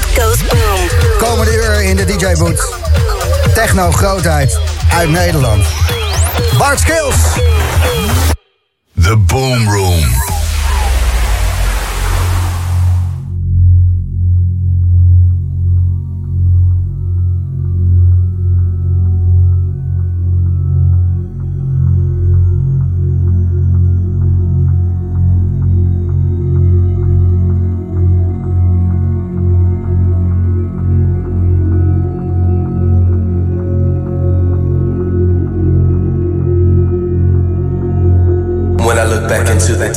It Goes Boom. Komende uur in de DJ Boot. Techno grootheid uit Nederland. Bart Skills. The Boom Room.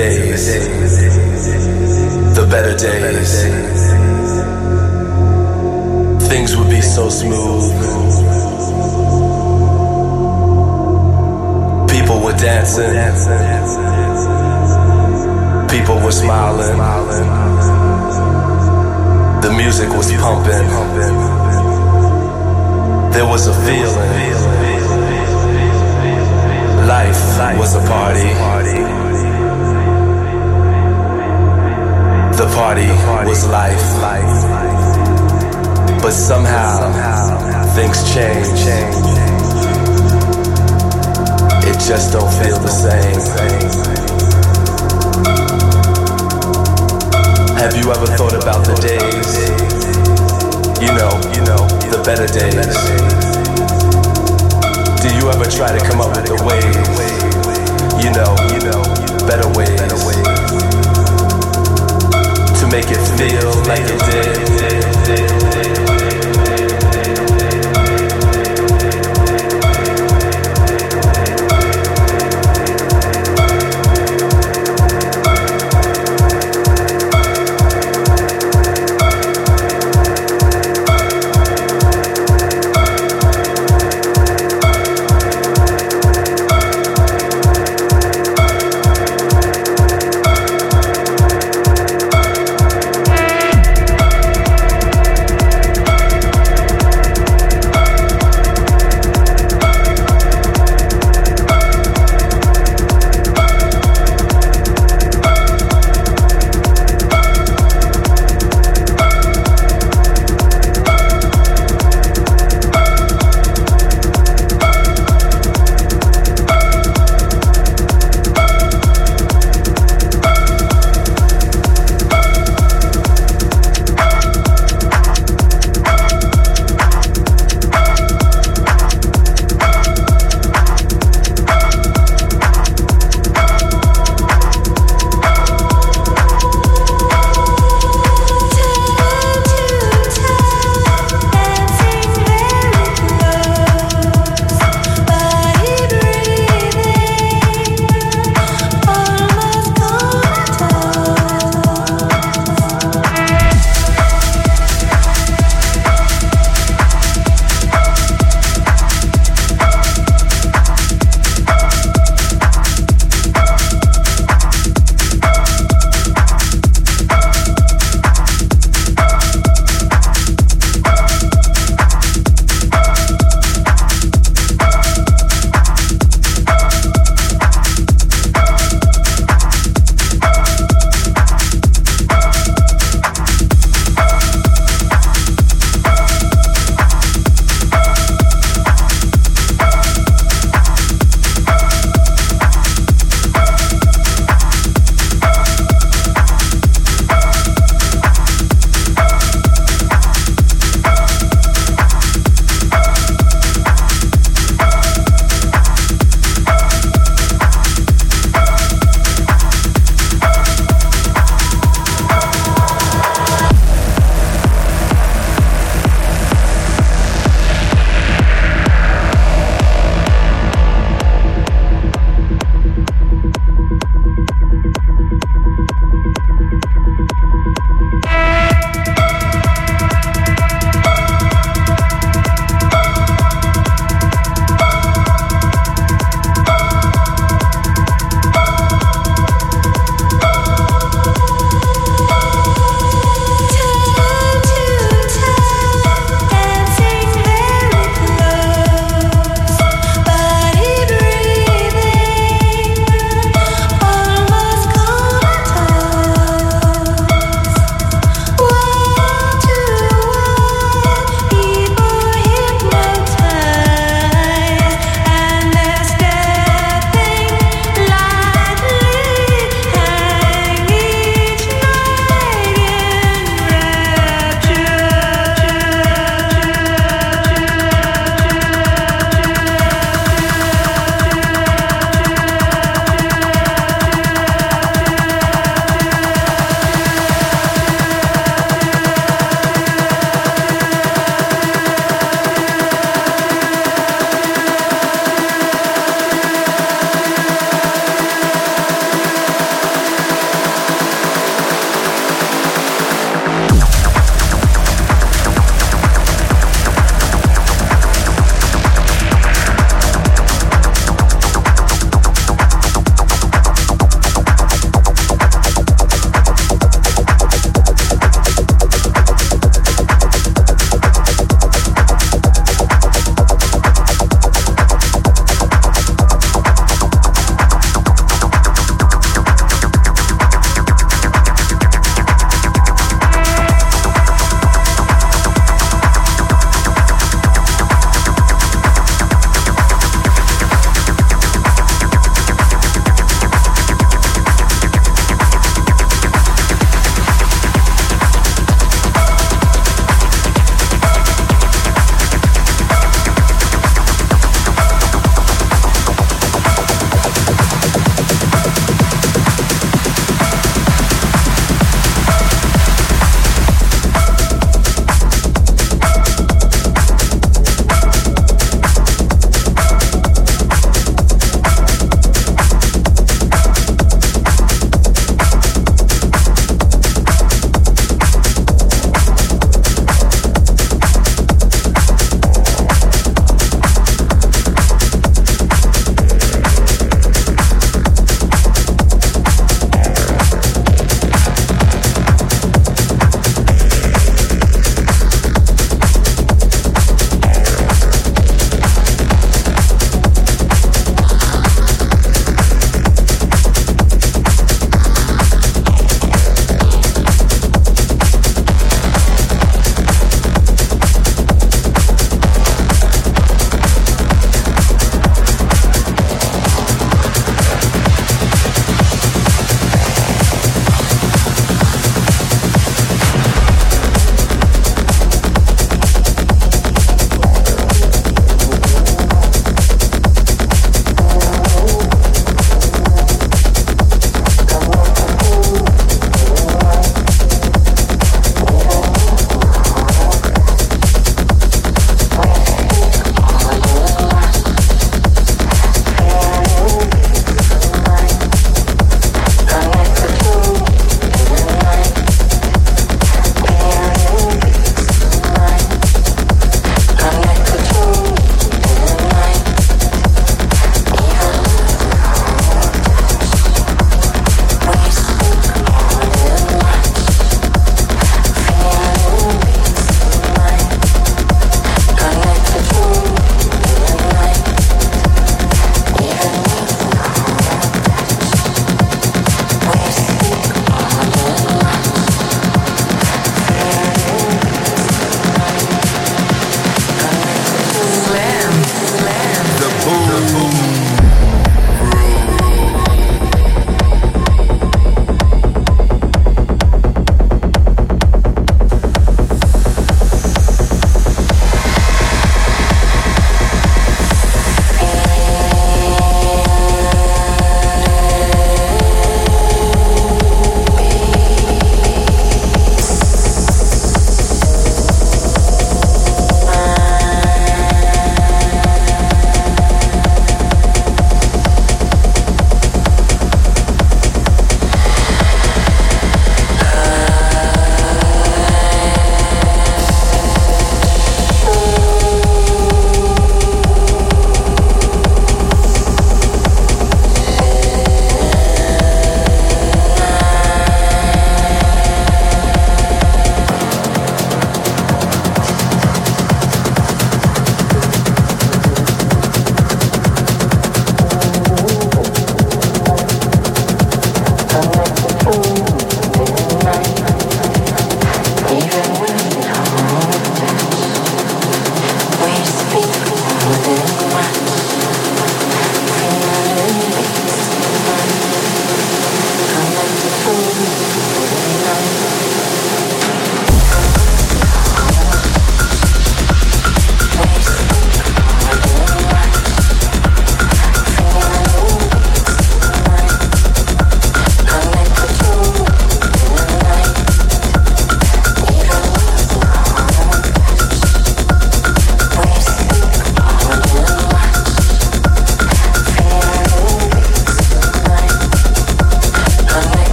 Days, days. Do you ever try to come up with a way? You know, you know, better ways to make it feel like it did.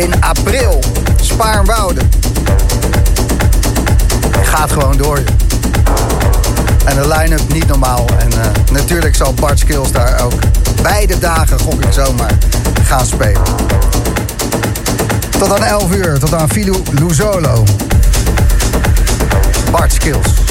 In april, Spaarnwoude. Gaat gewoon door. En de line-up niet normaal. En uh, natuurlijk zal Bart Skills daar ook beide dagen, gok ik zomaar, gaan spelen. Tot aan 11 uur, tot aan Filou Luzolo. Bart Skills.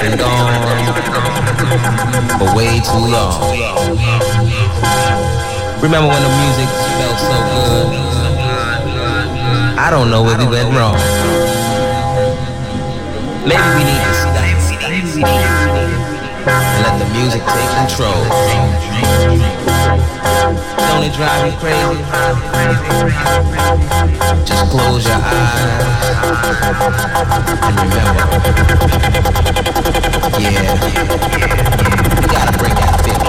Been gone for way too long. Remember when the music felt so good? I don't know where we went wrong. Maybe we need to stop and let the music take control. Don't it drive you crazy? Just close your eyes. And remember. Yeah, we gotta bring that feeling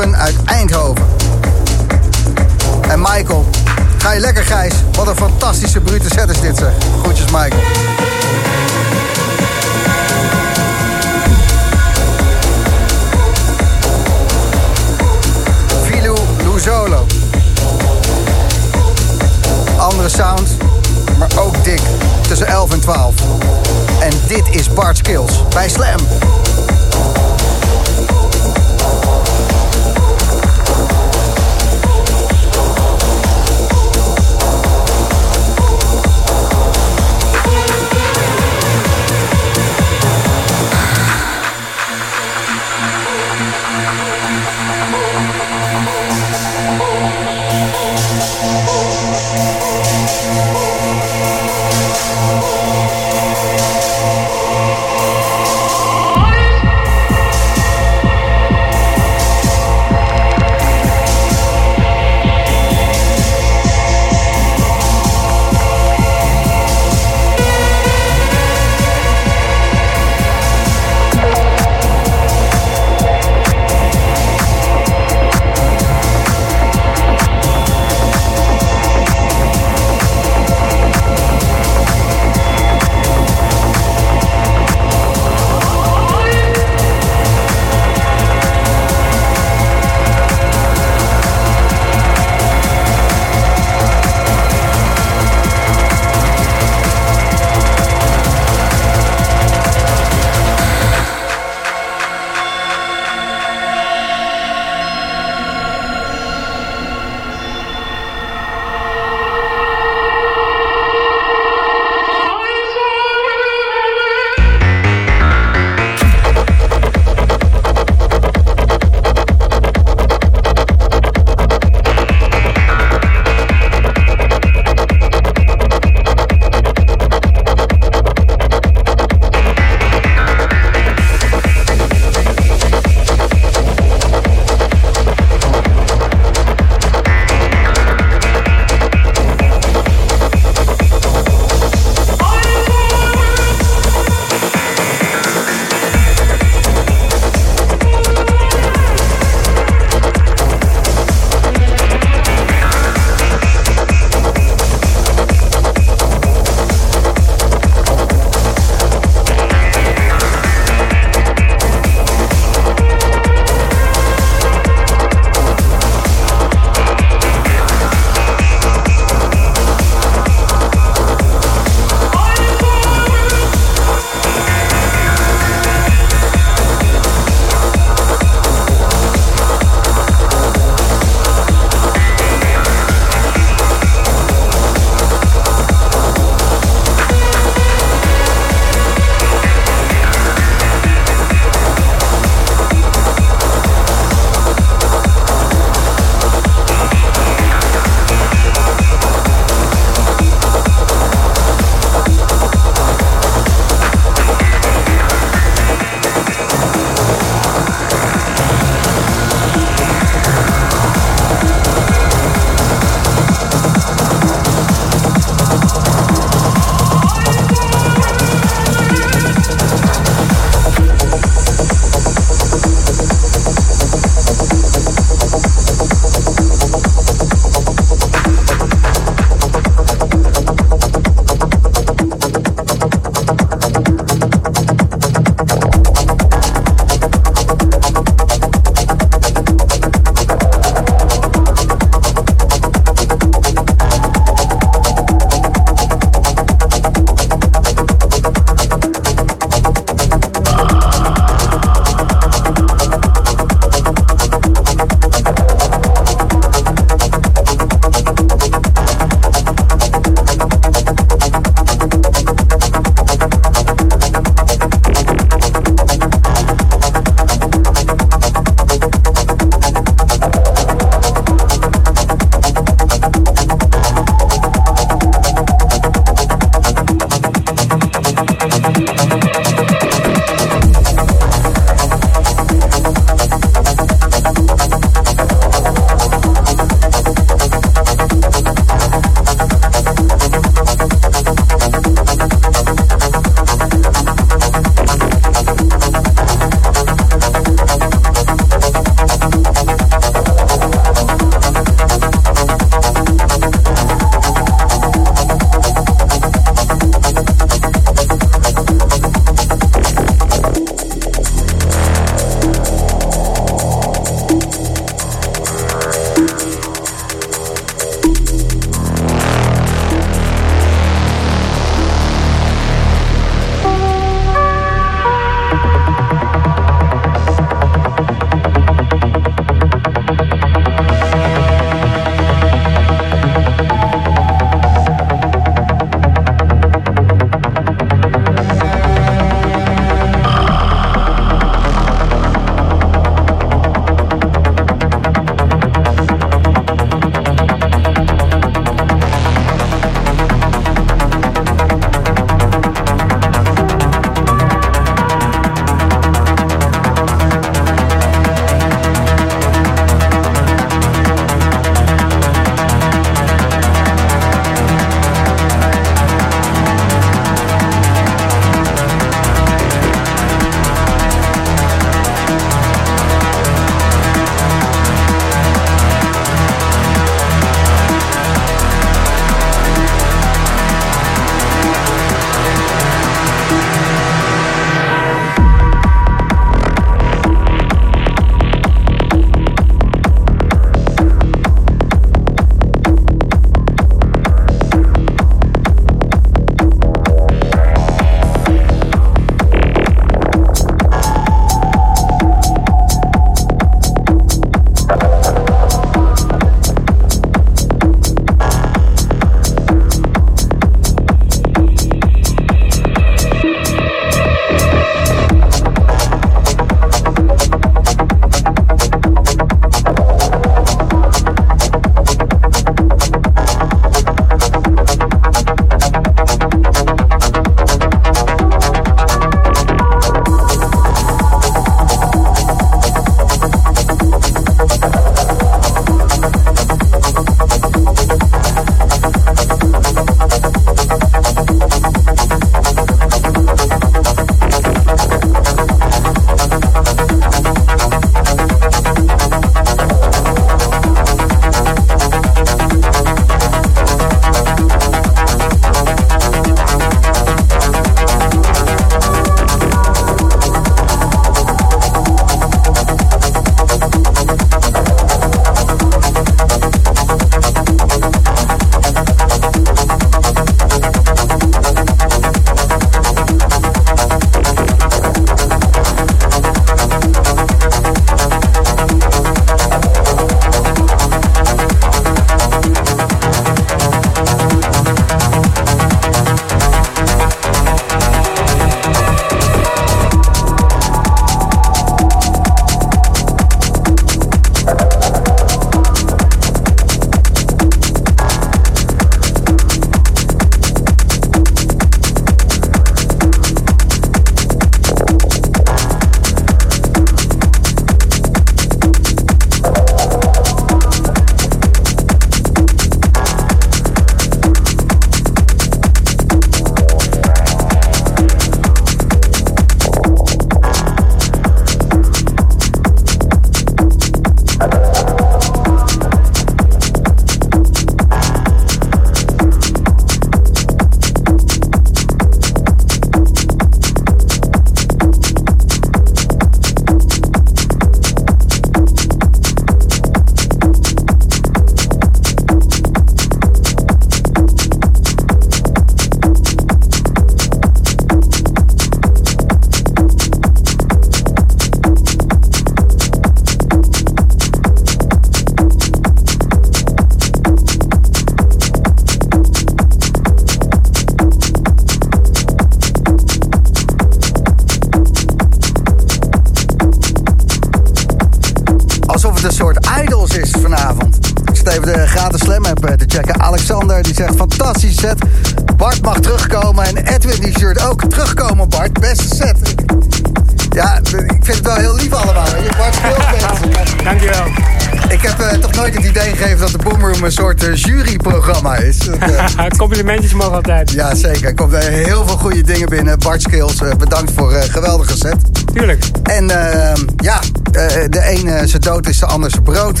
toch nooit het idee gegeven dat de Boomroom een soort eh, juryprogramma is. Eh, Complimentjes mogen altijd. ja, zeker. Er komt er heel veel goede dingen binnen. Bart Skills, eh, bedankt voor een geweldige set. Tuurlijk. En ehm, ja, eh, de ene zijn dood is de ander zijn brood.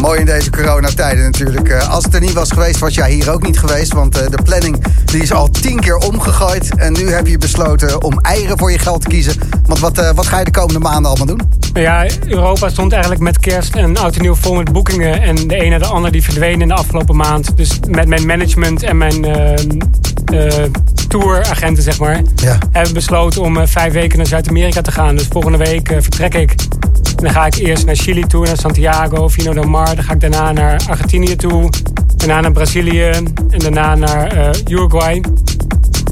Mooi in deze coronatijden natuurlijk. Eh, als het er niet was geweest, was jij hier ook niet geweest. Want eh, de planning die is al tien keer omgegooid. En nu heb je besloten om eieren voor je geld te kiezen. Want wat, eh, wat ga je de komende maanden allemaal doen? Ja, Europa stond eigenlijk met kerst en oud en nieuw vol met boekingen. En de ene na de ander die verdween in de afgelopen maand. Dus met mijn management en mijn eh, eh, touragenten, zeg maar, Ja. hebben we besloten om eh, vijf weken naar Zuid-Amerika te gaan. Dus volgende week vertrek ik. En dan ga ik eerst naar Chili toe, naar Santiago, Vino del Mar. Dan ga ik daarna naar Argentinië toe. Daarna naar Brazilië. En daarna naar Uruguay.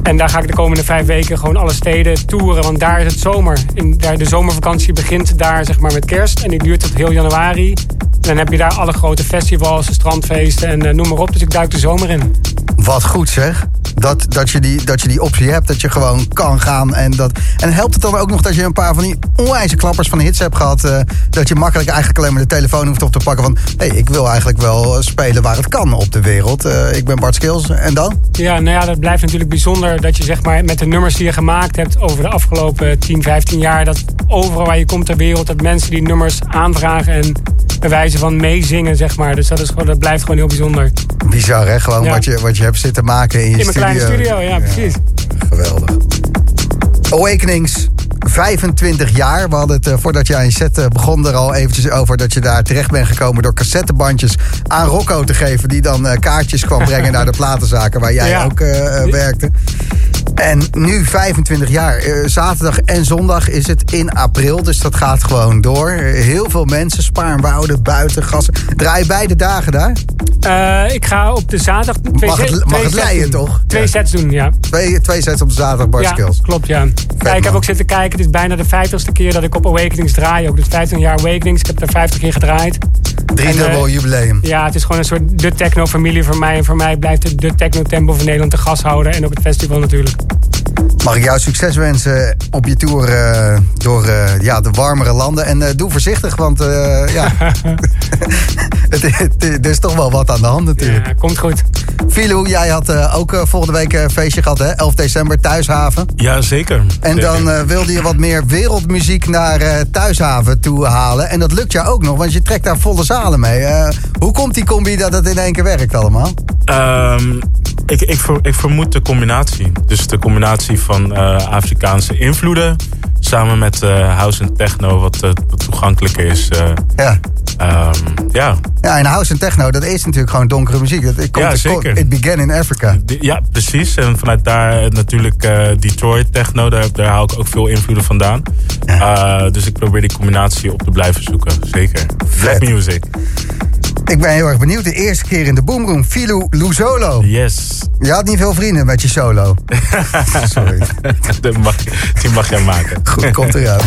En daar ga ik de komende vijf weken gewoon alle steden toeren. Want daar is het zomer. Daar, de zomervakantie begint daar zeg maar met kerst. En die duurt tot heel januari. En dan heb je daar alle grote festivals, strandfeesten en eh, noem maar op. Dus ik duik de zomer in. Wat goed zeg. Dat, dat, je die, dat je die optie hebt, dat je gewoon kan gaan. En, dat, en helpt het dan ook nog dat je een paar van die onwijze klappers van hits hebt gehad. eh, dat je makkelijk eigenlijk alleen maar de telefoon hoeft op te pakken van... hé, hey, ik wil eigenlijk wel spelen waar het kan op de wereld. Eh, ik ben Bart Skills. En dan? Ja, nou ja, dat blijft natuurlijk bijzonder dat je zeg maar met de nummers die je gemaakt hebt over de afgelopen 10, 15 jaar, dat overal waar je komt ter wereld, dat mensen die nummers aanvragen en bij wijze van meezingen, zeg maar. Dus dat, is gewoon, dat blijft gewoon heel bijzonder. Bizar hè, gewoon Ja. wat, je, wat je hebt zitten maken in je In kleine studio, ja, precies. Geweldig. Awakenings, 25 jaar. We hadden het eh, voordat jij een set eh, begon er al eventjes over... dat je daar terecht bent gekomen door cassettebandjes aan Rocco te geven... die dan eh, kaartjes kwam brengen naar de platenzaken waar jij Ja. ook werkte. En nu 25 jaar. Zaterdag en zondag is het in april, dus dat gaat gewoon door. Heel veel mensen, Spaarnwoude, buiten, gassen. Draai je beide dagen daar? Ik ga op de zaterdag twee, Mag het- mag twee het toch? Twee Ja. sets doen, ja. Twee, twee sets op de zaterdag, Bart ja, Skills. klopt, ja. ja ik heb ook zitten kijken. Het is bijna de vijftigste keer dat ik op Awakenings draai. Ook dus 15 jaar Awakenings. Ik heb er 50 keer gedraaid. Driedubbel En, eh, jubileum. Ja, het is gewoon een soort de techno-familie voor mij. En voor mij blijft het de techno-tempo van Nederland te gas houden. En ook het festival natuurlijk. Mag ik jou succes wensen op je tour eh, door eh, ja, de warmere landen. En eh, doe voorzichtig, want eh, ja, het, het- er is toch wel wat aan de hand natuurlijk. Ja, komt goed. Filou, jij had ook volgende week een feestje gehad, hè? 11 december, Thuishaven. Ja, zeker. En Zeker. dan wilde je wat meer wereldmuziek naar eh, Thuishaven toe halen. En dat lukt jou ook nog, want je trekt daar volle zalen mee. Eh, hoe komt die combi dat het in één keer werkt allemaal? Ehm, ik, ik, ver- ik vermoed de combinatie. Dus de combinatie van eh, Afrikaanse invloeden... samen met eh, house en techno, wat, eh, wat toegankelijker is. Ja. ehm, ja, Ja, en house en techno, dat is natuurlijk gewoon donkere muziek. Het, het komt, Ja, zeker. It began in Africa. Ja, precies. En vanuit daar natuurlijk Detroit techno. Daar, daar haal ik ook veel invloeden vandaan. Dus ik probeer die combinatie op te blijven zoeken. Zeker. Black music. Ik ben heel erg benieuwd. De eerste keer in de Boomroom, Filou Luzolo. Yes. Je had niet veel vrienden met je solo. Sorry. die, mag, die mag jij maken. Goed, komt eruit.